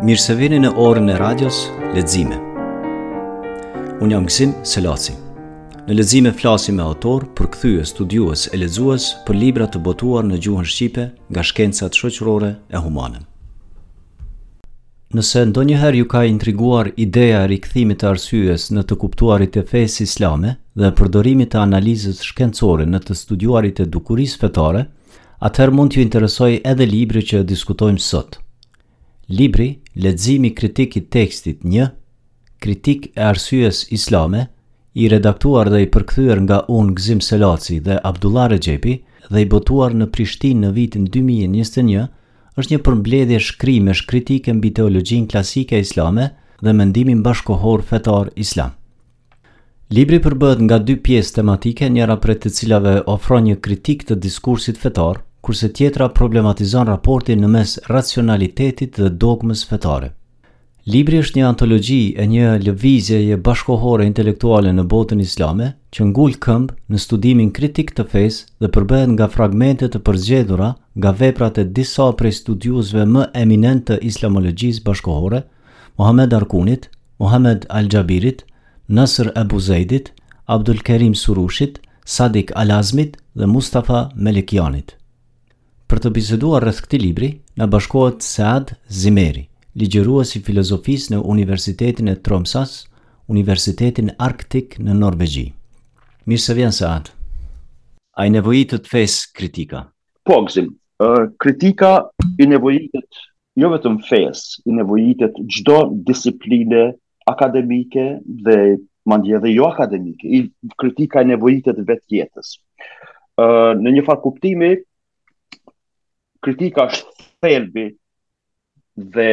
Mirë se vini në orën e radios Lexime. Unë jam Gëzim Selaci. Në Lexime flasim me autorë, përkthyes, studiues e lexues për libra të botuar në gjuhën shqipe nga shkencat shoqërore e humane. Nëse ndonjëherë ju ka intriguar ideja e rikthimit të arsyes në të kuptuarit e fesë islame dhe përdorimit të analizës shkencore në të studiuarit e dukurisë fetare, atëherë mund t'ju interesojë edhe libri që diskutojmë sot. Libri Leximi kritik i tekstit hyjnor, Kritikë e arsyes islame, i redaktuar dhe i përkthyer nga unë Gëzim Selaci dhe Abdullah Rexhepi dhe i botuar në Prishtinë në vitin dy mijë e njëzet e një, Është një përmbledhje shkrimesh kritike mbi teologjinë klasike islame dhe mendimin bashkëkohor fetar islam. Libri përbëhet nga dy pjesë tematike, njëra prej të cilave ofron një kritikë të diskursit fetar, kurse tjetra problematizon raportin në mes racionalitetit dhe dogmës fetare. Libri është një antologji e një lëvizjeje bashkëkohore intelektuale në botën islame, që ngul këmbë në studimin kritik të fesë dhe përbëhet nga fragmente të përzgjedhura nga veprat e disa prej studiuesve më eminentë të islamologjisë bashkëkohore, Muhamed Arkunit, Muhamed al-Xhabirit, Nasr Abu Zeidit, Abdulkerim Surushit, Sadik al-Azmit dhe Mustafa Melekianit. Për të biseduar rreth këtij libri, na bashkohet Sead Zimeri, ligjërues i filozofisë në Universitetin e Tromsas, universitetin arktik në Norvegji. Mirë se vjen Sead. A i nevojitet fesë kritika? Po, Gëzim. Kritika i nevojitet jo vetëm fesë, i nevojitet çdo disipline akademike dhe madje edhe jo akademike, kritika i nevojitet vetë jetës. Uh, në një farë kuptimi, kritika është thelbi dhe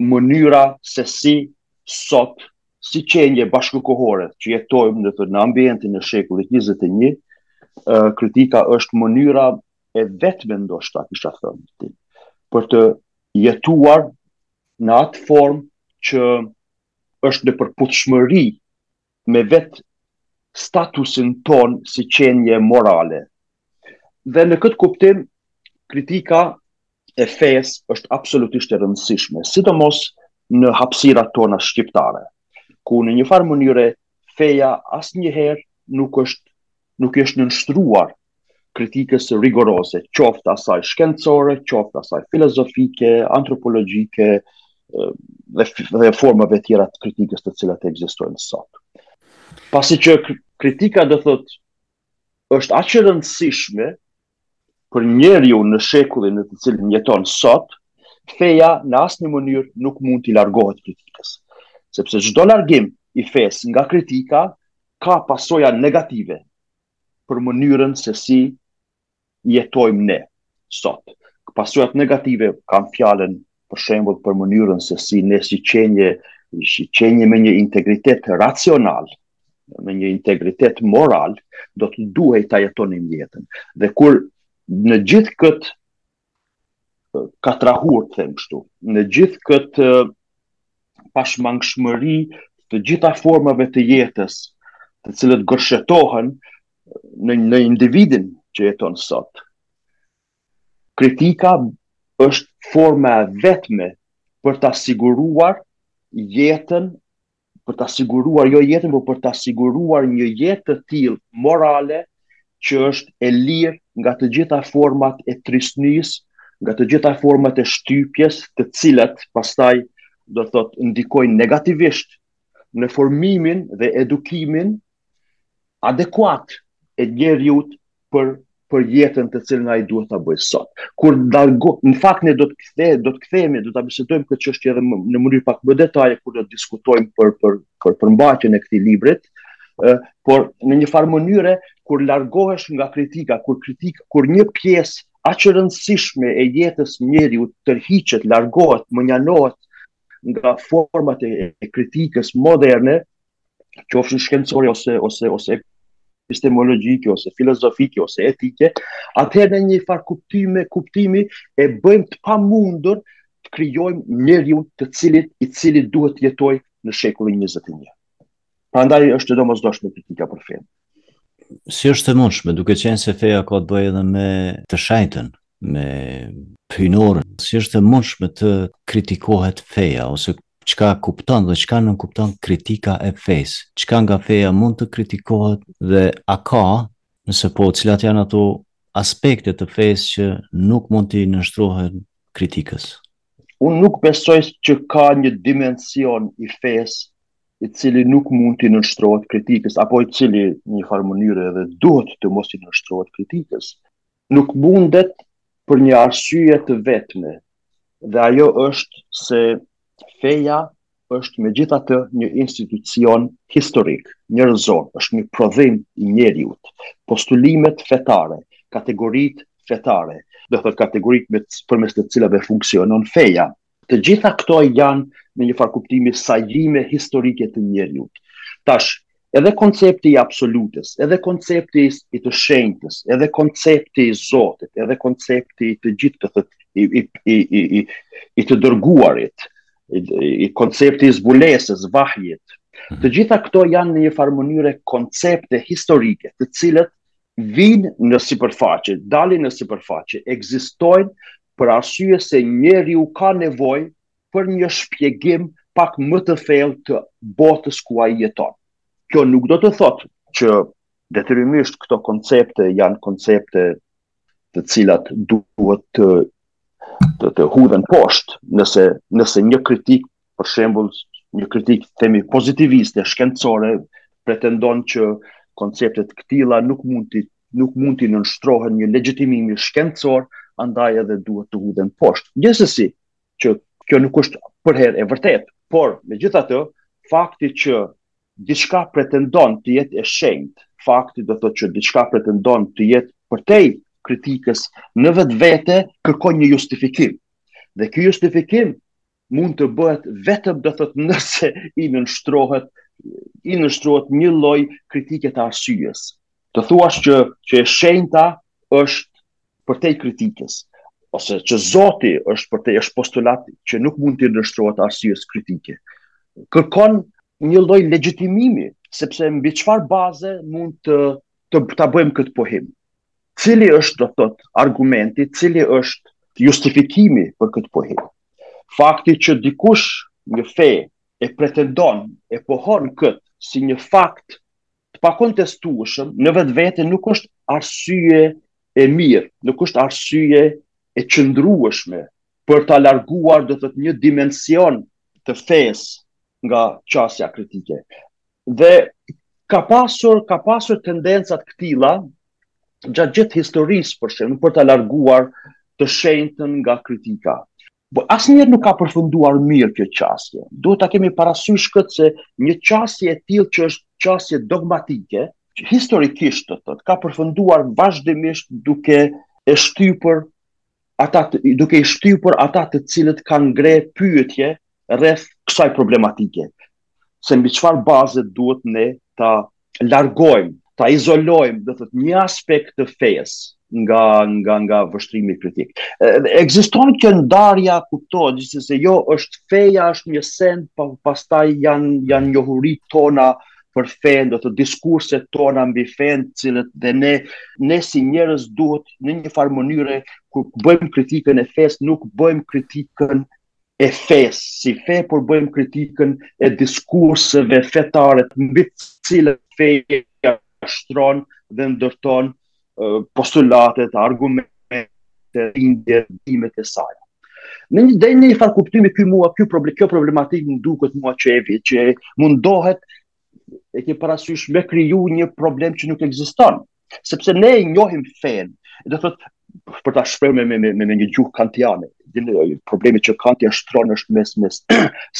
mënyra se si sot, si qenje bashkëkohore që jetojmë në të në ambientin e shekullit 21, uh, kritika është mënyra e vetme ndoshta, kisha thënë, për të jetuar në atë formë që është në përputhshmëri me vetë statusin tonë si qenje morale. Dhe në këtë kuptim, kritika e fesë është absolutisht e rëndësishme, sidomos në hapësirat tona shqiptare, ku në një farë mënyre feja asnjëherë nuk është nuk është nënshtruar kritikës rigoroze, qoftë asaj shkencore, qoftë asaj filozofike, antropologjike dhe dhe formave tjera të kritikës të cilat ekzistojnë sot. Pasi që kritika do thot është aq e rëndësishme për njeriun në shekullin në të cilin jeton sot, feja në asnjë mënyrë nuk mund t'i largohet kritikës. Sepse çdo largim i fesë nga kritika ka pasoja negative për mënyrën se si jetojmë ne sot. Pasojat negative kam fjalën për shembull për mënyrën se si ne si qenie, si qenie me një integritet racional, me një integritet moral, do të duhej ta jetonim jetën. Dhe kur në gjithë këtë katrahurë, të them kështu, në gjithë këtë pashmangshmëri të gjitha formave të jetës, të cilat gërshetohen në, në individin që jeton sot. Kritika është forma e vetme për ta siguruar jetën për ta siguruar jo jetën, por për ta siguruar një jetë të tillë morale që është e lirë nga të gjitha format e trysnisë, nga të gjitha format e shtypjes, të cilat pastaj do të thotë ndikojnë negativisht në formimin dhe edukimin adekuat të njeriut për për jetën të cilën ai duhet ta bëjë sot. Kur largo, në fakt ne do të kthe, do të kthehemi, do ta bisedojmë këtë çështje edhe në mënyrë pak më detaje kur do të diskutojmë për për për përmbajtjen e këtij librit, ë por në një farë mënyre kur largohesh nga kritika, kur kritik, kur një pjesë aq e rëndësishme e jetës njeriut tërhiqet, largohet, mënjanohet nga format e kritikës moderne, qofshin shkencore ose ose ose epistemologjike ose filozofike ose etike, atëherë në një farë kuptime, kuptimi e bëjmë të pamundur të krijojmë njeriun të cilit i cili duhet të jetojë në shekullin 21. Prandaj është e domosdoshme kritika për fenë. Si është e mundshme, duke qenë se feja ka të bëjë edhe me të shejtën, me hyjnorën, si është e mundshme të kritikohet feja ose Çka kupton dhe çka nënkupton kritika e fesë? Çka nga feja mund të kritikohet dhe a ka, nëse po, cilat janë ato aspekte të fesë që nuk mund t'i nënshtrohen kritikës? Unë nuk besoj që ka një dimension i fesë i cili nuk mund t'i nënshtrohet kritikës, apo i cili një farë mënyre edhe duhet të mos i nënshtrohet kritikës. Nuk mundet për një arsye të vetme, dhe ajo është se feja është megjithatë një institucion historik, njerëzor, është një prodhim i njeriut. Postulimet fetare, kategoritë fetare, do të thotë kategoritë përmes të cilave funksionon feja, Të gjitha këto janë në një farë kuptimi sajime historike të njeriut. Tash, edhe koncepti i absolutes, edhe koncepti i të shenjtës, edhe koncepti i Zotit, edhe koncepti i të gjithë të, i, i, i, i, i, i të dërguarit, i, i koncepti i zbulesës, vahjit, mhm. të gjitha këto janë në një farë mënyre koncepte historike, të cilat Vijnë në sipërfaqe, dalin në sipërfaqe, ekzistojnë për arsye se njeriu ka nevojë për një shpjegim pak më të thellë të botës ku ai jeton. Kjo nuk do të thotë që detyrimisht këto koncepte janë koncepte të cilat duhet të të, të hudhen poshtë, nëse nëse një kritikë për shembull, një kritikë themi pozitiviste, shkencore, pretendon që koncepte të këtilla nuk mund të nuk mund t'i nënshtrohen një legjitimimi shkencor, andaj edhe duhet të hudhen poshtë. Gjithsesi, që kjo nuk është përherë e vërtetë, por megjithatë, fakti që diçka pretendon të jetë e shenjtë, fakti do të thotë që diçka pretendon të jetë përtej kritikës në vetvete, kërkon një justifikim. Dhe ky justifikim mund të bëhet vetëm do thotë nëse i nënshtrohet i nënshtrohet një lloj kritike të arsyes. Të thuash që që e shenjta është përtej kritikës ose që Zoti është përtej është postulat që nuk mund t'i nënshtrohet arsyes kritike. Kërkon një lloj legjitimimi sepse mbi çfarë baze mund të të ta bëjmë këtë pohim. Cili është do thotë argumenti, cili është justifikimi për këtë pohim? Fakti që dikush një fe e pretendon e pohon këtë si një fakt të pakontestueshëm në vetvete nuk është arsye e mirë, nuk është arsye e qëndrueshme për ta larguar do të thotë një dimension të fesë nga qasja kritike. Dhe ka pasur, ka pasur tendenca të këtilla gjatë gjithë historisë për shembull për ta larguar të shenjtën nga kritika. Po asnjëherë nuk ka përfunduar mirë kjo qasje. Duhet ta kemi parasysh këtë se një qasje e tillë që është qasje dogmatike, historikisht do thotë, ka përfunduar vazhdimisht duke e shtypur ata të, duke i shtypur ata të cilët kanë ngre pyetje rreth kësaj problematike. Se mbi çfarë baze duhet ne ta largojmë, ta izolojmë, do thotë një aspekt të fesë nga nga nga vështrimi kritik. Ekziston kjo ndarja kuptohet që se jo është feja është një send, pastaj janë janë njohuritë tona për fenë, do thotë diskurset tona mbi fenë, të cilat dhe ne, ne si njerëz duhet në një farë mënyre, kur bëjmë kritikën e fesë, nuk bëjmë kritikën e fesë, si fe, por bëjmë kritikën e diskurseve fetare, mbi të cilat feja shtron dhe ndërton postulatet, argumentet, ndërtimet e saj. Në një, në njëfarë kuptimi kjo mua, kjo, problem, kjo problematik më duket mua që e vitë, që mundohet e ke parasysh me kriju një problem që nuk ekziston. Sepse ne e njohim fenë, do të thotë, për ta shprehur me me me një gjuhë kantiane. E di, problemi që Kanti e shtron është mes mes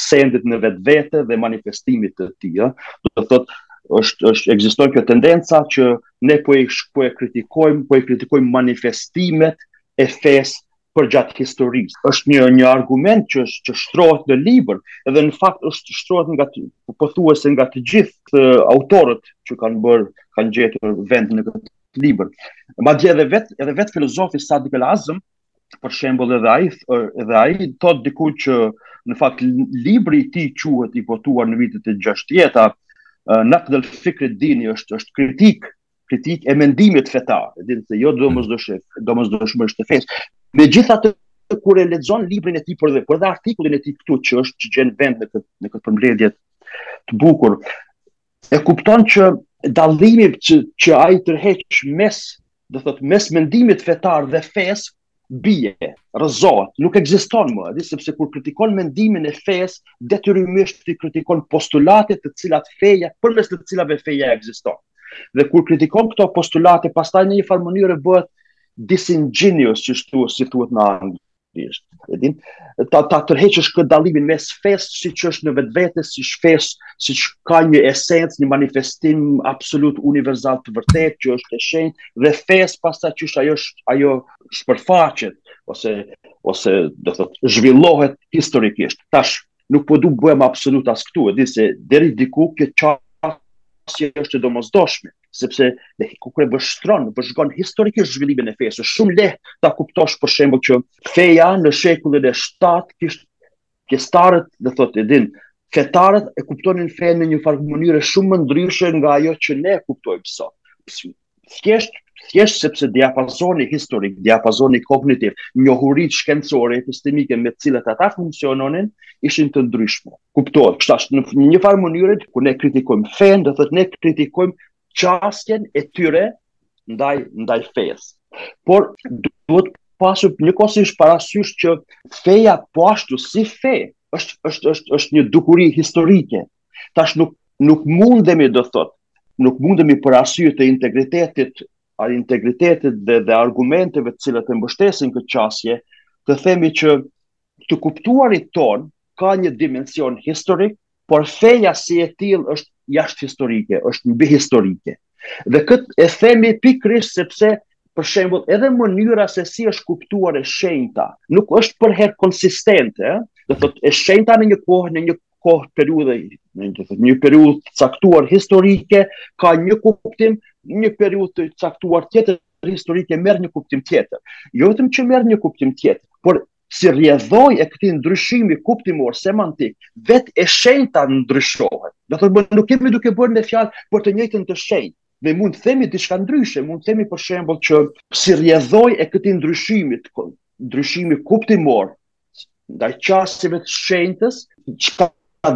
sendit në vetvete dhe manifestimit të tij, ëh. Do të thotë është është ekziston kjo tendenca që ne po e po e kritikojmë, po i kritikojmë manifestimet e fesë përgjatë historisë. Është një një argument që është që shtrohet në libër, edhe në fakt është shtrohet nga pothuajse nga të gjithë autorët që kanë bërë, kanë gjetur vendin në këtë libër. Madje edhe vetë edhe vetë filozofi Sadik El Azm për shembull edhe ai edhe ai thotë diku që në fakt libri i tij quhet i botuar në vitet e 60-ta Nakd el Fikr ed Dini është është kritikë kritikë e mendimit fetar, edhe pse jo domosdoshmë, domosdoshmërisht e fesë. Megjithatë kur e lexon librin e tij por edhe por edhe artikullin e tij këtu që është që gjen vend në këtë në këtë përmbledhje të bukur, E kupton që dallimi që që ai tërheq mes, do thotë mes mendimit fetar dhe fesë bie, rrëzohet, nuk ekziston më, e di, sepse kur kritikon mendimin e fesë, detyrimisht ti kritikon postulate të cilat feja, përmes të cilave feja ekziston. Dhe kur kritikon këto postulate, pastaj në një farë mënyre bëhet disingenuous, që shtu, si thuhet në anglisht. Thjesht, e din, ta ta tërheqësh këtë dallimin mes fesë siç është në vetvete, si fesë, siç ka një esencë, një manifestim absolut universal të vërtetë që është e shenjtë dhe fesë pastaj qysh ajo ajo shpërfaqet ose ose do të thotë zhvillohet historikisht. Tash nuk po du bëhem absolut as këtu, e di se deri diku kjo qasje është e domosdoshme. sepse edhe kur e vështron, vëzhgon historikisht zhvillimin e fesë, shumë leht ta kuptosh për shembull që feja në shekullin e 7 kish pjesëtarët, do thotë, e din, fetarët e kuptonin fenë në një farë mënyre shumë më ndryshe nga ajo që ne e kuptojmë sot. Thjesht, thjesht sepse diapazoni historik, diapazoni kognitiv, njohuritë shkencore, epistemike me të cilat ata funksiononin, ishin të ndryshme. Kuptohet, kështu në një farë mënyre kur ne kritikojmë fenë, do thotë ne kritikojmë qasjen e tyre ndaj ndaj fesë. Por duhet pasur njëkohësisht parasysh që feja po ashtu si fe është është është është një dukuri historike. Tash nuk nuk mundemi do thot, nuk mundemi për arsye të integritetit, a integritetit dhe dhe argumenteve të cilat e mbështesin këtë qasje, të themi që të kuptuarit tonë ka një dimension historik, por feja si e tillë është jashtë historike, është mbi historike. Dhe këtë e themi pikërisht sepse për shembull edhe mënyra se si është kuptuar e shenjta nuk është përherë konsistente, do thotë e shenjta në një kohë në një kohë periudhe, në një një periudhë të caktuar historike ka një kuptim, një periudhë të caktuar tjetër historike merr një kuptim tjetër. Jo vetëm që merr një kuptim tjetër, por si rrjedhojë e këtij ndryshimi kuptimor, semantik, vetë e shenjta ndryshohet. Dhe thërë, më nuk kemi duke bërë më fjalë për të njëjtën të shenjtë. Ne mund të themi diçka ndryshe, mund të themi për shembull që si rrjedhojë e këtij ndryshimit, ndryshimi kuptimor, ndaj qasjeve të shenjtës, çka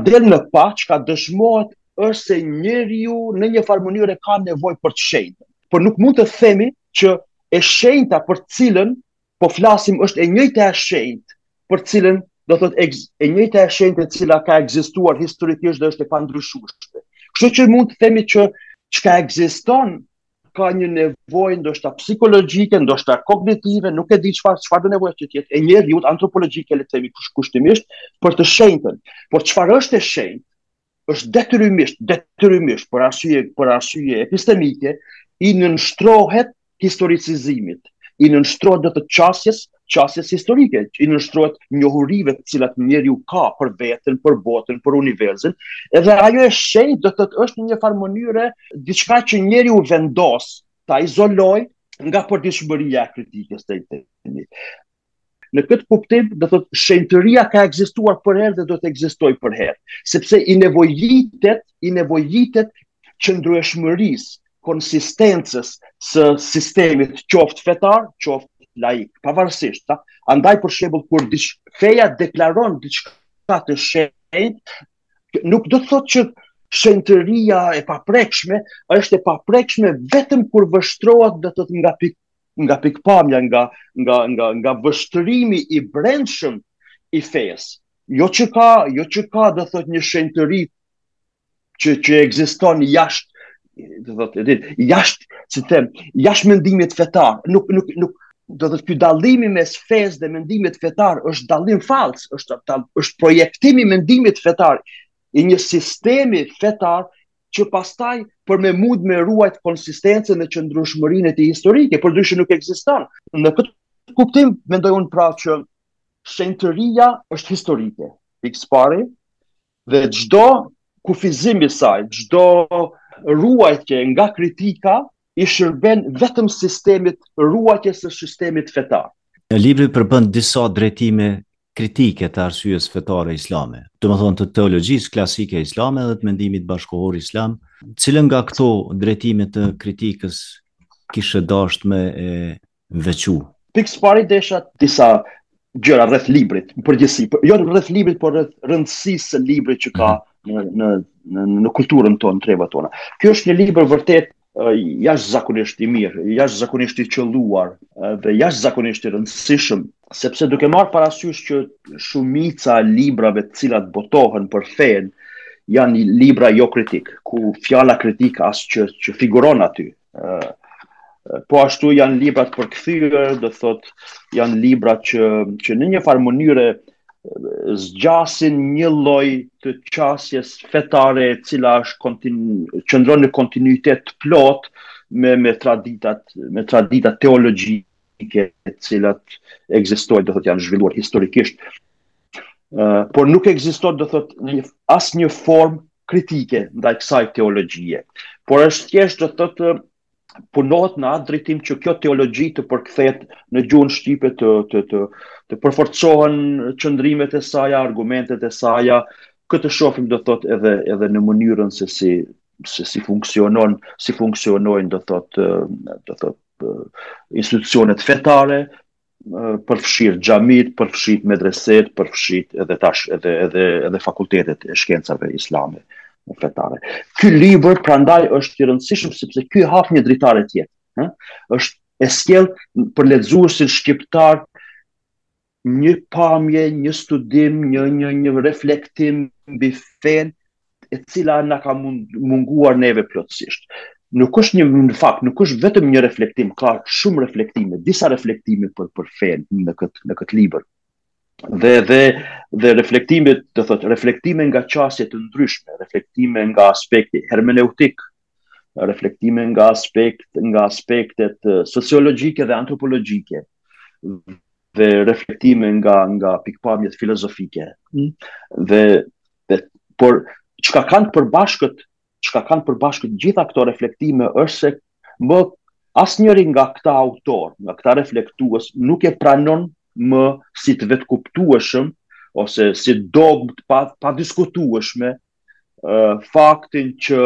del në pah, çka dëshmohet është se njeriu në një farë mënyre ka nevojë për të shenjtën. Por nuk mund të themi që e shenjta për të cilën po flasim është e njëjta e shenjtë për të cilën do thotë e njëjta e shenjtë e cila ka ekzistuar historikisht dhe është e pandryshueshme. Kështu që mund të themi që çka ekziston ka një nevojë ndoshta psikologjike, ndoshta kognitive, nuk e di çfarë çfarëdo nevoje që të jetë e njeriut antropologjike le të themi kushtimisht për të shenjtën. Por çfarë është e shenjtë është detyrimisht, detyrimisht për arsye për arsye epistemike i nënshtrohet historicizimit, i nënshtrohet do thotë qasjes qasjes historike, i nënshtrohet njohurive të cilat njeriu ka për veten, për botën, për universin, edhe ajo e shenjtë do thotë është në një farë mënyre diçka që njeriu vendos ta izolojë nga përditshmëria e kritikës së tij. Në këtë kuptim, do thotë shenjtëria ka ekzistuar përherë dhe do të ekzistojë përherë, sepse i nevojitet, i nevojitet qëndrueshmërisë konsistencës së sistemit qoftë fetar, qoftë laik, pavarësisht, ta? Andaj për shembull kur diç feja deklaron diçka të shenjtë, nuk do të thotë që shenjtëria e paprekshme është e paprekshme vetëm kur vështrohet do të nga pik nga pikëpamja nga nga nga nga vështrimi i brendshëm i fesë. Jo që ka, jo që ka do të thotë një shenjtëri që që ekziston jashtë do të thotë jashtë si them jashtë mendimit fetar nuk nuk nuk do të thotë ky dallimi mes fesë dhe mendimit fetar është dallim fals është ta, është projektimi i mendimit fetar i një sistemi fetar që pastaj për me mund me ruajt konsistencën dhe qëndrueshmërinë e tij historike, por ndryshe nuk ekziston. Në këtë kuptim mendoj unë pra që shenjtëria është historike. Pikë së pari, Dhe çdo kufizim i saj, çdo ruajtje nga kritika i shërben vetëm sistemit ruajtjes së sistemit fetar. Libri përbën disa drejtime kritike të arsyes fetare islame, domethënë të teologjisë klasike islame dhe të mendimit bashkohor islam, cilën nga këto drejtime të kritikës kishe dasht me e veçu. Pikë së pari desha disa gjëra rreth librit, në përgjithësi, për, jo rreth librit, por rreth rëndësisë së librit që ka në në në, në kulturën tonë, trevat tona. Ky është një libër vërtet uh, jashtëzakonisht i mirë, jashtëzakonisht i qëlluar uh, dhe jashtëzakonisht i rëndësishëm, sepse duke marrë parasysh që shumica e librave të cilat botohen për fenë, janë libra jokritikë, ku fjala kritik as që, që figuron aty, po ashtu janë libra të përkthyer, do thotë, janë libra që, që në njëfarë mënyre zgjasin një lloj të qasjes fetare e cila është kontinu, qëndron në kontinuitet të plotë me, me traditat, me traditat teologjike të cilat ekzistojnë, do thotë, janë zhvilluar historikisht, por nuk ekziston, do thotë, një, asnjë form kritike ndaj kësaj teologjie, por është thjesht do thotë punohet në atë drejtim që kjo teologji të përkthehet në gjuhën shqipe të të të të përforcohen qëndrimet e saja, argumentet e saja, këtë shofim do thotë edhe edhe në mënyrën se si se si funksionon, si funksionojnë do thotë do thotë institucionet fetare, përfshirë xhamitë, përfshirë medreset, përfshirë edhe tash edhe edhe edhe fakultetet e shkencave islame fetare. Ky libër prandaj është i rëndësishëm sepse ky hap një dritare tjetër, ë? Është e sjell për lexuesin shqiptar një pamje, një studim, një një një reflektim mbi fen e cila na ka munguar neve plotësisht. Nuk është një në fakt, nuk është vetëm një reflektim, ka shumë reflektime, disa reflektime për për fen në këtë në këtë libër. Dhe dhe dhe reflektime, do thotë, reflektime nga çështje të ndryshme, reflektime nga aspekti hermeneutik, reflektime nga aspekt nga aspektet sociologjike dhe antropologjike dhe reflektime nga nga pikëpamjet filozofike. Hm? Dhe Dhe, por, çka kanë përbashkët, çka kanë përbashkët gjitha këto reflektime është se më asnjëri nga këta autorë, nga këta reflektues, nuk e pranon më si të vetëkuptueshëm, ose si dogmë të pa, padiskutueshme, faktin që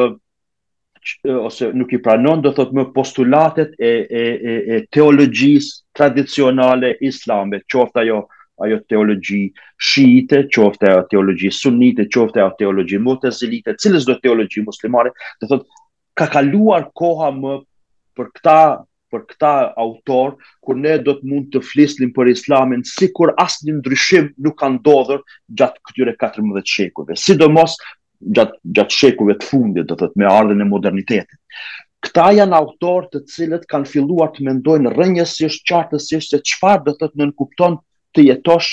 ose nuk i pranon do thot më postulatet e e e, e teologjisë tradicionale islame, qoftë ajo ajo teologji shiite, qoftë ajo teologji sunite, qoftë ajo teologji mutazilite, cilësdo teologji muslimane, do thot ka kaluar koha më për këta për këta autorë, kur ne do të mund të flisnim për islamin, sikur asnjë ndryshim nuk ka ndodhur gjatë këtyre 14 shekujve, sidomos gjatë, gjatë shekujve të fundit, do të thotë me ardhjen e modernitetit. Këta janë autorë të cilët kanë filluar të mendojnë rrënjësisht, qartësisht, se çfarë do të thotë nënkupton të jetosh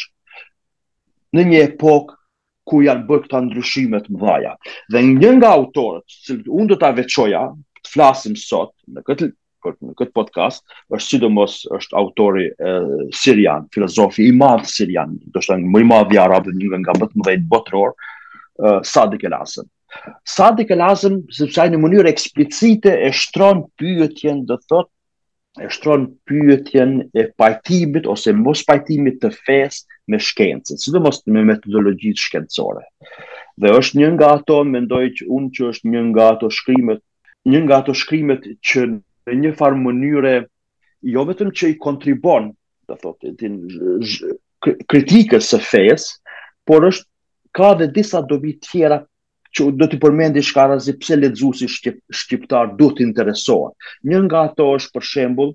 në një epokë ku janë bërë këta ndryshime të mëdha. Dhe një nga autorët, që unë do ta veçoja, të flasim sot në këtë në këtë podcast, është sidomos është autori e, sirian, filozofi i madh sirian, do të thënë më i madh i arabëve, një nga më të mëdhenj botëror, uh, Sadik El Hasan. Sadik El Hasan sepse ai në mënyrë eksplicite e shtron pyetjen, do thotë e shtron pyetjen e pajtimit ose mospajtimit të fesë me shkencën, sidomos me metodologjitë shkencore. Dhe është një nga ato, mendoj që unë që është një nga ato shkrimet, një nga ato shkrimet që në një farë mënyre, jo vetëm që i kontribon, do thotë, kritikës së fesë, por është ka dhe disa dobi tjera që do t'i përmend shkarazi pse lexuesi shqip, shqiptar duhet të interesohet. Një nga ato është për shembull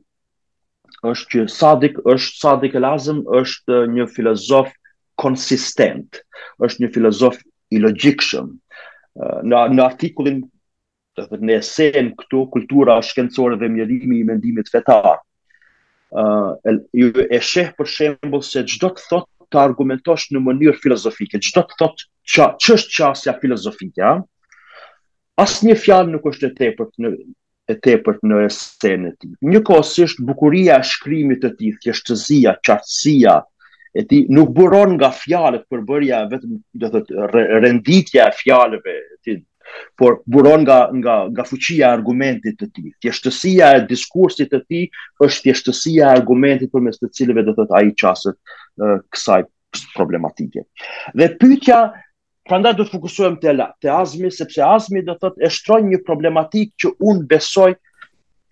është që Sadik është Sadik El Azem është një filozof konsistent, është një filozof i logjikshëm. Në në artikullin do të në esenë këtu kultura shkencore dhe mjerimi i mendimit fetar. Uh, ju e sheh për shembull se ç'do të thotë të argumentosh në mënyrë filozofike, ç'do të thotë që ç'është qasja filozofike, a? Asnjë fjalë nuk është e tepërt në e tepërt në esenë e tij. Njëkohësisht bukuria e shkrimit të tij, thjeshtësia, qartësia e tij nuk buron nga fjalët përbërja vetëm do të thotë renditja e fjalëve, ti por buron nga nga nga fuqia e argumentit të tij. Thjeshtësia e diskursit të tij është thjeshtësia e argumentit përmes të cilëve do thotë ai qaset kësaj problematike. Dhe pyetja prandaj do të fokusohem te te Azmi sepse Azmi do thotë e shtron një problematikë që unë besoj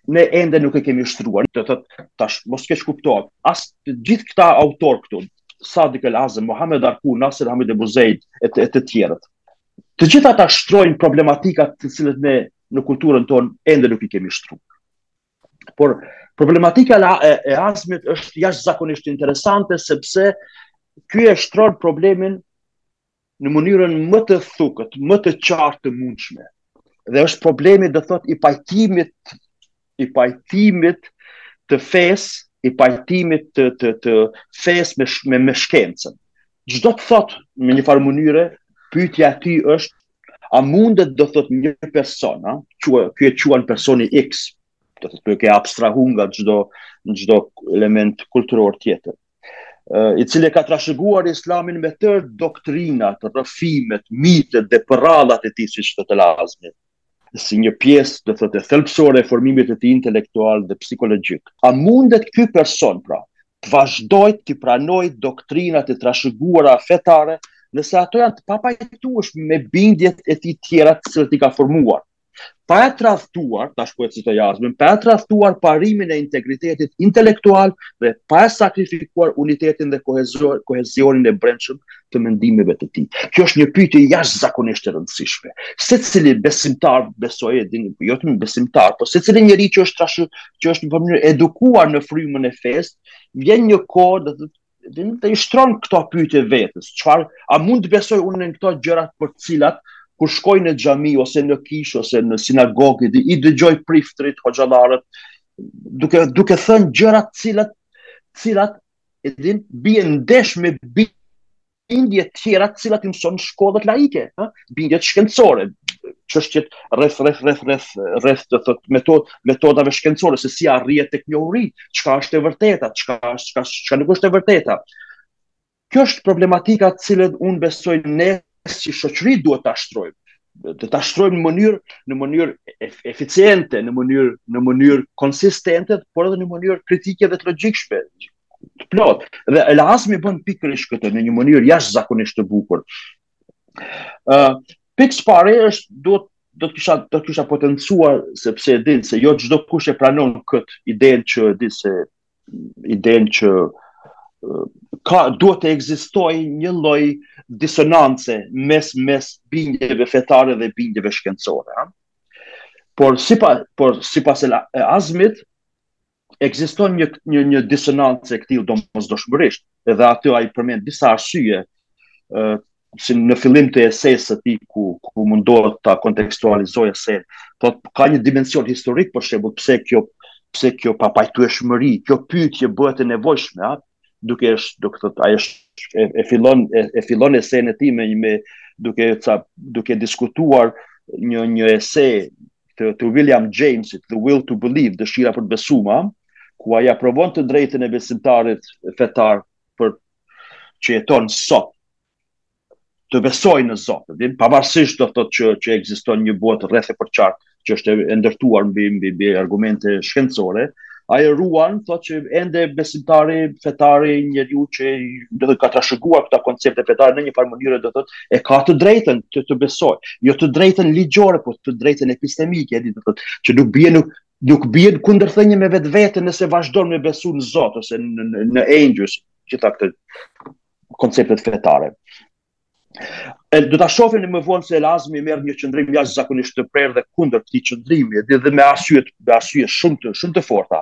ne ende nuk e kemi shtruar. Do thotë tash mos keqkuptohet. As të gjithë këta autorë këtu, Sadik El Azm, Mohamed Arkun, Nasr Hamid Ebu Zeid e të, e të tjerët Të gjithë këta shtrojnë problematikat të cilat ne në kulturën tonë ende nuk i kemi shtruar. Por problematika e, e Azmit është jashtëzakonisht interesante sepse ky e shtron problemin në mënyrën më të thukët, më të qartë të mundshme. Dhe është problemi, do thotë, i pajtimit i pajtimit të fesë, i pajtimit të të të fesë me sh, me, me shkencën. Ç'do të thotë në një farë mënyre, pyetja e tij është a mundet do thotë një person, a, qua, ky e quan personi X, do thotë ky e abstrahon nga çdo çdo element kulturor tjetër i cili e ka trashëguar islamin me tërë doktrinat, rrëfimet, mitet dhe përrallat e tij siç thotë El Azmi. si një pjesë, do thotë, thelbësore e formimit të tij intelektual dhe psikologjik. A mundet ky person pra të vazhdojë t'i pranojë doktrinat e trashëguara fetare, nëse ato janë të papajtueshme me bindjet e tij tjera të cilat i ka formuar? Pa e tradhtuar, tash po e citoj Azmin, pa e tradhtuar parimin e integritetit intelektual dhe pa e sakrifikuar unitetin dhe kohezionin e brendshëm të mendimeve të tij. Kjo është një pyetje jashtëzakonisht e rëndësishme. Secili besimtar besoj e dini, jo vetëm besimtar, por secili njeri që është trashë, që është në mënyrë edukuar në frymën e fesë, vjen një kohë do të dhe i shtron këto pyetje vetes. Çfarë a mund të besoj unë në këto gjëra për të cilat kur shkoj në xhami ose në kishë ose në sinagogë dhe i dëgjoj priftrit, hoxhallarët duke duke thënë gjëra të cilat cilat e din, bien ndesh me bindje të tjera të cilat i mëson në shkollat laike, ha? bindjet shkencore, çështjet rreth rreth rreth rreth rreth të thotë metod metodave shkencore se si arrihet tek njohuri, çka është e vërteta, çka është çka çka nuk është e vërteta. Kjo është problematika të cilën unë besoj ne si shoqëri duhet ta shtrojmë. Do ta shtrojmë në mënyrë në mënyrë eficiente, në mënyrë në mënyrë konsistente, por edhe në mënyrë kritike dhe të logjikshme të plotë. Dhe Elazmi bën pikërisht këtë në një mënyrë jashtëzakonisht të bukur. Ë, uh, pikë së pari është duhet do të kisha do të kisha potencuar sepse e din se jo çdo kush e pranon kët idenë që e di se idenë që ka duhet të ekzistojë një lloj disonance mes mes bindjeve fetare dhe bindjeve shkencore, ha. Por sipas por sipas Elazmit ekziston një një një disonancë e këtillë domosdoshmërisht, edhe aty ai përmend disa arsye si në fillim të esejës së tij ku ku mundohet ta kontekstualizojë esenë po ka një dimension historik për shembull pse kjo pse kjo papajtueshmëri, kjo pyetje bëhet e nevojshme, a? duke është, do të thotë, ai është e, e fillon e, e fillon esenë e tij me me duke ca duke diskutuar një një ese të, të William Jamesit, The Will to Believe, dëshira për të besuar, ku ai aprovon të drejtën e besimtarit fetar për që jeton sot të besojë në Zot, dhe pavarësisht do të thotë që që ekziston një botë rreth e përqark që është e ndërtuar mbi mbi, mbi argumente shkencore, ai ruan thotë që ende besimtari fetar njeriu që do të thotë ka trashëguar këto koncepte fetare në një farë mënyre do të thotë e ka të drejtën të të besojë, jo të drejtën ligjore, por të drejtën epistemike, do të thotë që nuk bie nuk nuk bie n'kundërthënie me vetveten nëse vazhdon me besu në Zot ose në në, në engjëj, gjitha këto konceptet fetare. E, do ta shohim më vonë se Elazmi merr një qëndrim jashtëzakonisht të prerë dhe kundër këtij qëndrimi, dhe, dhe me arsye me arsye shumë të shumë të forta.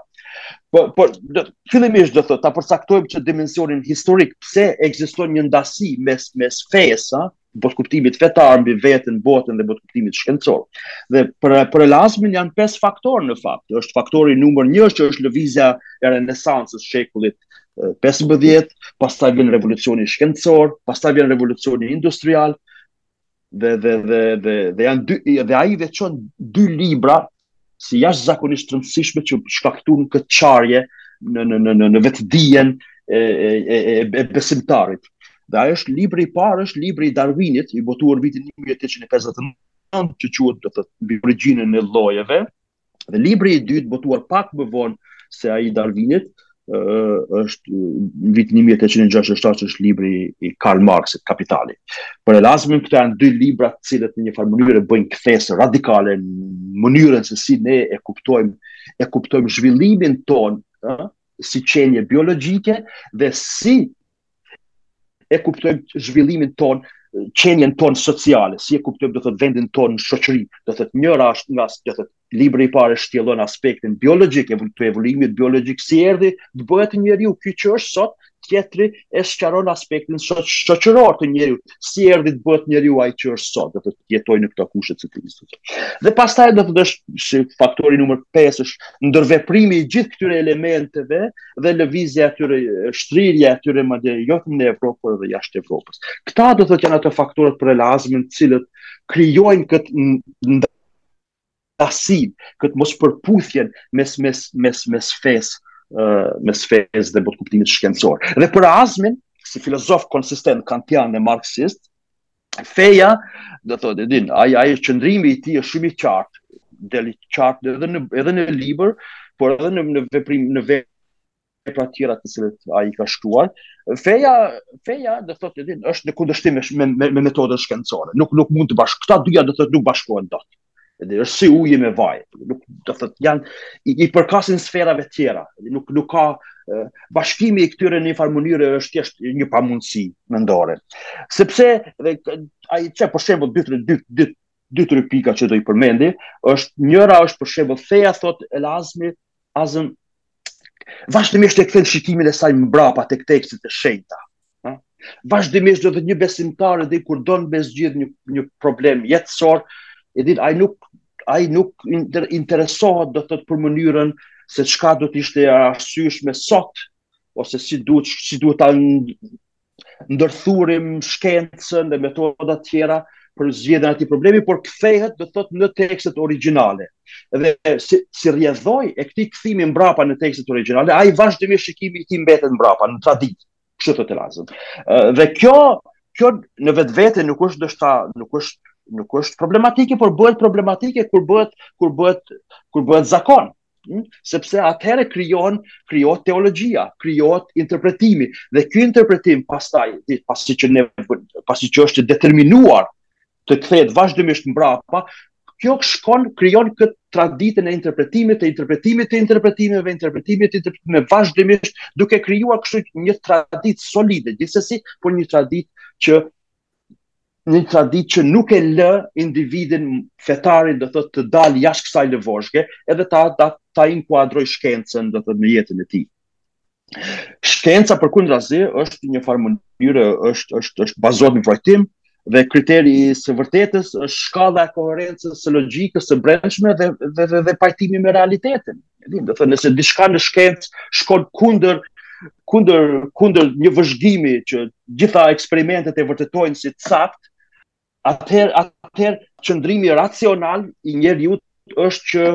Po po do fillimisht do thotë ta përcaktojmë që dimensionin historik pse ekziston një ndasi mes mes fesë, botëkuptimit fetar mbi veten, botën dhe botëkuptimit shkencor. Dhe për për Elazmin janë pesë faktorë në fakt. Është faktori numër 1 që është lëvizja e Renesancës së shekullit 15, pastaj vjen revolucioni shkencor, pastaj vjen revolucioni industrial dhe dhe dhe dhe, dhe janë dy dhe ai veçon dy libra si jashtëzakonisht të rëndësishme që shkaktuan këtë çarje në në në në në vetëdijen e e e e, e besimtarit. Dhe ajo është libri i parë, është libri i Darwinit, i botuar vitin 1859, që quhet do të thotë mbi origjinën e llojeve. Dhe libri i dytë botuar pak më vonë se ai i Darwinit, është në vitin 1867 që është libri i Karl Marxit, Kapitali. Për Elazmin këta janë dy libra të cilët në një farë mënyrë bëjnë kthesë radikale në mënyrën se si ne e kuptojmë, e kuptojmë zhvillimin tonë, si qenje biologjike dhe si e kuptojmë zhvillimin ton, qenien ton sociale, si e kuptojmë do të thotë vendin ton në shoqëri, do të thotë njëra është nga do të thotë libri i parë shtjellon aspektin biologjik e të evoluimit biologjik si erdhi të bëhet njeriu ky që është sot tjetri e sqaron aspektin shoqëror të njeriu si erdhi të bëhet njeriu ai që është sot do të thotë të jetojë në këto kushte të tij Dhe pastaj do të thosha se faktori numër 5 është ndërveprimi i gjithë këtyre elementeve dhe lëvizja e tyre, shtrirja e tyre madje jo vetëm në Evropë por edhe jashtë Evropës. Këta do të thotë janë ato faktorët për el-Azmin të cilët krijojnë këtë ndasi, këtë mospërputhje mes mes mes mes fesë, mes fesë dhe botëkuptimit shkencor. Dhe për Azmin si filozof konsistent kantian dhe marksist, feja do thotë din ai ai qëndrimi i tij është shumë i qartë del i qartë edhe në edhe në libër por edhe në në veprim në vepra të tjera të cilat ai i ka shkruar feja feja do thotë din është në kundërshtim me me, me metodën shkencore nuk nuk mund të bashkë këta dyja do thotë nuk bashkohen dot Dhe është si uji me vaj. Nuk do të thotë janë i, i përkasin sferave të tjera. Dhe nuk nuk ka e, bashkimi i këtyre në një farë mënyre është thjesht një pamundësi mendore. Sepse dhe ai çe për shembull dy tre dy dy dy tre pika që do t'i përmendi, është njëra është për shembull feja thotë el-Azmi Azm vazhdimisht e kthen shikimin e saj mbrapa tek tekstet e shenjta. Ëh? Vazhdimisht do të një besimtar edhe kur don me zgjidh një një problem jetësor, edhe ai nuk ai nuk inter, interesohet do të thotë për mënyrën se çka do të ishte e arsyeshme sot ose si duhet si duhet ta ndërthurim shkencën dhe metoda të tjera për zgjidhjen e atij problemi, por kthehet do të thotë në tekstet origjinale. Dhe si si rrjedhojë e këtij kthimi mbrapa në tekstet origjinale, ai vazhdimisht shikimi i tij mbetet mbrapa në traditë, kështu thotë el-Azm. Dhe kjo kjo në vetvete nuk është ndoshta nuk është nuk është problematike, por bëhet problematike kur bëhet kur bëhet kur bëhet zakon. Hm? Sepse atëherë krijohen, krijohet teologjia, krijohet interpretimi dhe ky interpretim pastaj, pasi që ne pasi që është determinuar të kthehet vazhdimisht mbrapa, kjo shkon krijon këtë traditën e interpretimit, të interpretimit të interpretimeve, interpretimit të interpretimeve vazhdimisht duke krijuar kështu një traditë solide, gjithsesi, por një traditë që një traditë që nuk e lë individin fetarin do thotë të dalë jashtë kësaj lëvozhge, edhe ta ta, ta inkuadrojë shkencën do thotë në jetën e tij. Shkenca përkundrazi është një farë mënyrë, është është bazohet në vrojtim dhe kriteri i së vërtetës është shkalla e koherencës së logjikës së brendshme dhe dhe dhe, dhe pajtimi me realitetin. E din, do të thotë nëse diçka në shkencë shkon kundër kundër kundër një vëzhgimi që gjitha eksperimentet e vërtetojnë si të saktë, atëherë atëherë qëndrimi racional i njeriut është që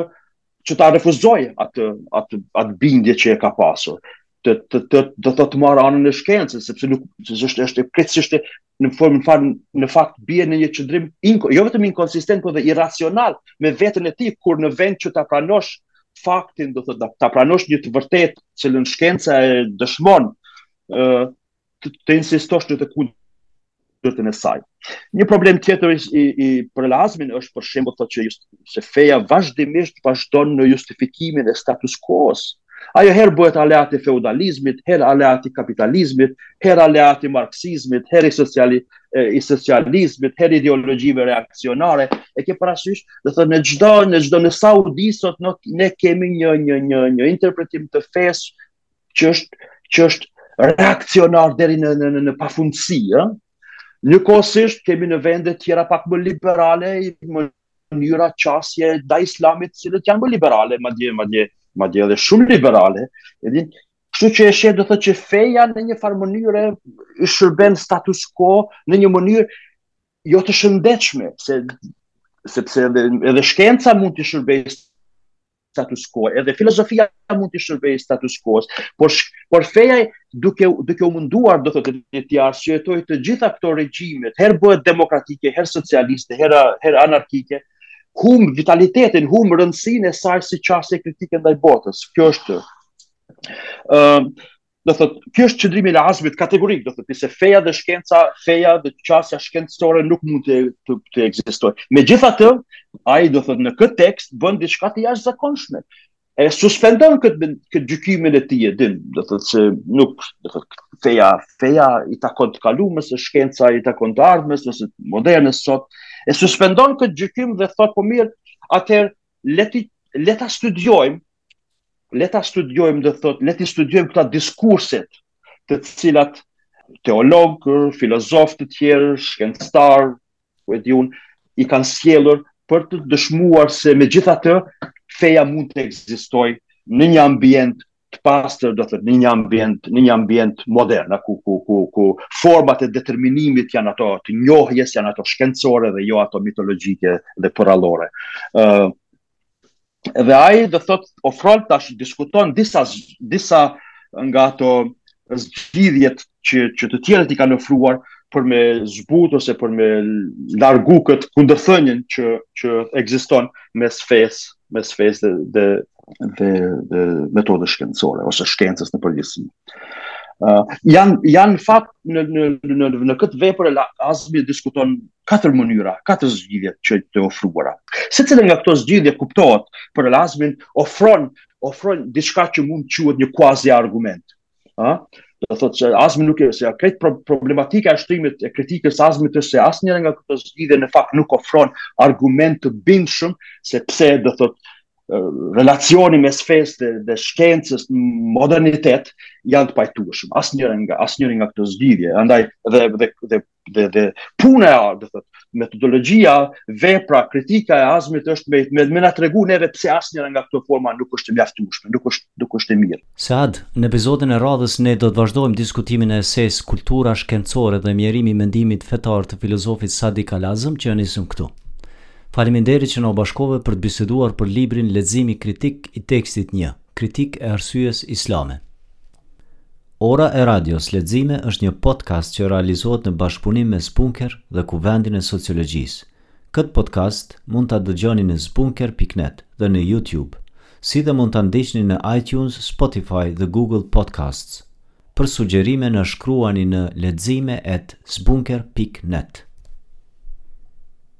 që ta refuzojë atë atë atë bindje që e ka pasur të të të do thotë të marrë anën e shkencës sepse nuk është është plotësisht në formë në fakt në fakt bie në një qëndrim inko, jo vetëm inkonsistent por dhe irracional me veten e tij kur në vend që ta pranosh faktin do të thotë ta pranosh një të vërtetë të cilën shkenca e dëshmon ë të, të insistosh në të kundërtën e saj. Një problem tjetër i, i, i për el-Azmin është për shembull thotë që just se feja vazhdimisht vazhdon në justifikimin e status quo-s. Ajo herë bëhet aleat i feudalizmit, herë aleat i kapitalizmit, herë aleat i marksizmit, herë i, sociali, i socializmit, herë i ideologjive reakcionare. E ke parasysh, do thotë në çdo në çdo në Saudi sot në, ne kemi një një një një interpretim të fesë që është që është reakcionar deri në në në, në pafundësi, ë. Njëkohësisht kemi në vende tjera pak më liberale, më mënyra, qasje ndaj islamit, të cilat janë më liberale, madje madje madje edhe shumë liberale, e din, kështu që e sheh do thotë që feja në një farë mënyre i shërben status quo në një mënyrë jo të shëndetshme, se sepse edhe edhe shkenca mund t'i shërbejë status quo, edhe filozofia mund t'i shërbejë status quo-s, por por feja duke duke u munduar do thotë të, t'i arsyetojë të gjitha këto regjime, herë bëhet demokratike, herë socialiste, herë herë anarkike, humb vitalitetin, humb rëndësinë e saj si qasje kritike ndaj botës. Kjo është. Ëm uh, do thot, kjo është qëndrimi i el-Azmit kategorik, do thot, se feja dhe shkenca, feja dhe qasja shkencore nuk mund të të, të ekzistojë. Megjithatë, ai do thot në këtë tekst bën diçka të jashtëzakonshme. E suspendon këtë këtë gjykimin e tij, din, do thot se nuk do thot feja, feja i takon të kalumes, shkenca i takon të ardhmes, ose modernes, sot e suspendon këtë gjykim dhe thot po mirë, atëherë le t'i, le ta studiojmë le ta studiojmë do thot, le t'i studiojmë këta diskurset të cilat teologë, filozofë të tjerë, shkencëtarë, ku e di unë, i kanë sjellur për të dëshmuar se megjithatë feja mund të ekzistojë në një ambient të pastër, do thot në një ambient, në një ambient modern, ku, ku, ku, ku format e determinimit janë ato të njohjes, janë ato shkencore dhe jo ato mitologjike dhe përallore. Uh, Dhe ai do thot ofron tash diskuton disa disa nga ato zgjidhjet që që të tjerët i kanë ofruar për me zbut ose për me largu këtë kundërthënien që që ekziston mes fesë, mes fesë dhe dhe dhe, dhe metodës shkencore ose shkencës në përgjithësi. Uh, janë janë në fakt në në në në këtë vepër Azmi diskuton katër mënyra, katër zgjidhje që janë të ofruara. Secila nga këto zgjidhje kuptohet për al-Azmin ofron ofron diçka që mund të quhet një kuazi argument. Ë? Do thotë se Azmi nuk e se ja krejt problematika e shtrimit e kritikës së Azmit është se asnjëra nga këto zgjidhje në fakt nuk ofron argument të bindshëm se pse do thotë relacioni mes fesë dhe, dhe shkencës në modernitet janë të pajtueshëm. Asnjëra nga asnjëri nga këto zgjidhje, andaj dhe dhe dhe dhe dhe puna e artë, do thotë, metodologjia, vepra, kritika e Azmit është me me, me na tregu neve pse asnjëra nga këto forma nuk është e mjaftueshme, nuk është nuk është e mirë. Sead, në episodin e radhës ne do të vazhdojmë diskutimin e esesë Kultura shkencore dhe mjerimi i mendimit fetar të filozofit Sadik al-Azm që e nisëm këtu. Faleminderit që na u bashkove për të biseduar për librin Leximi kritik i tekstit 1, Kritikë e arsyes islame. Ora e Radios Lexime është një podcast që realizohet në bashkëpunim me Sbunker dhe Kuvendin e Sociologjisë. Këtë podcast mund ta dëgjoni në sbunker pikë net dhe në YouTube, si dhe mund ta ndiqni në iTunes, Spotify dhe Google Podcasts. Për sugjerime na shkruani në lexime at sbunker pikë net.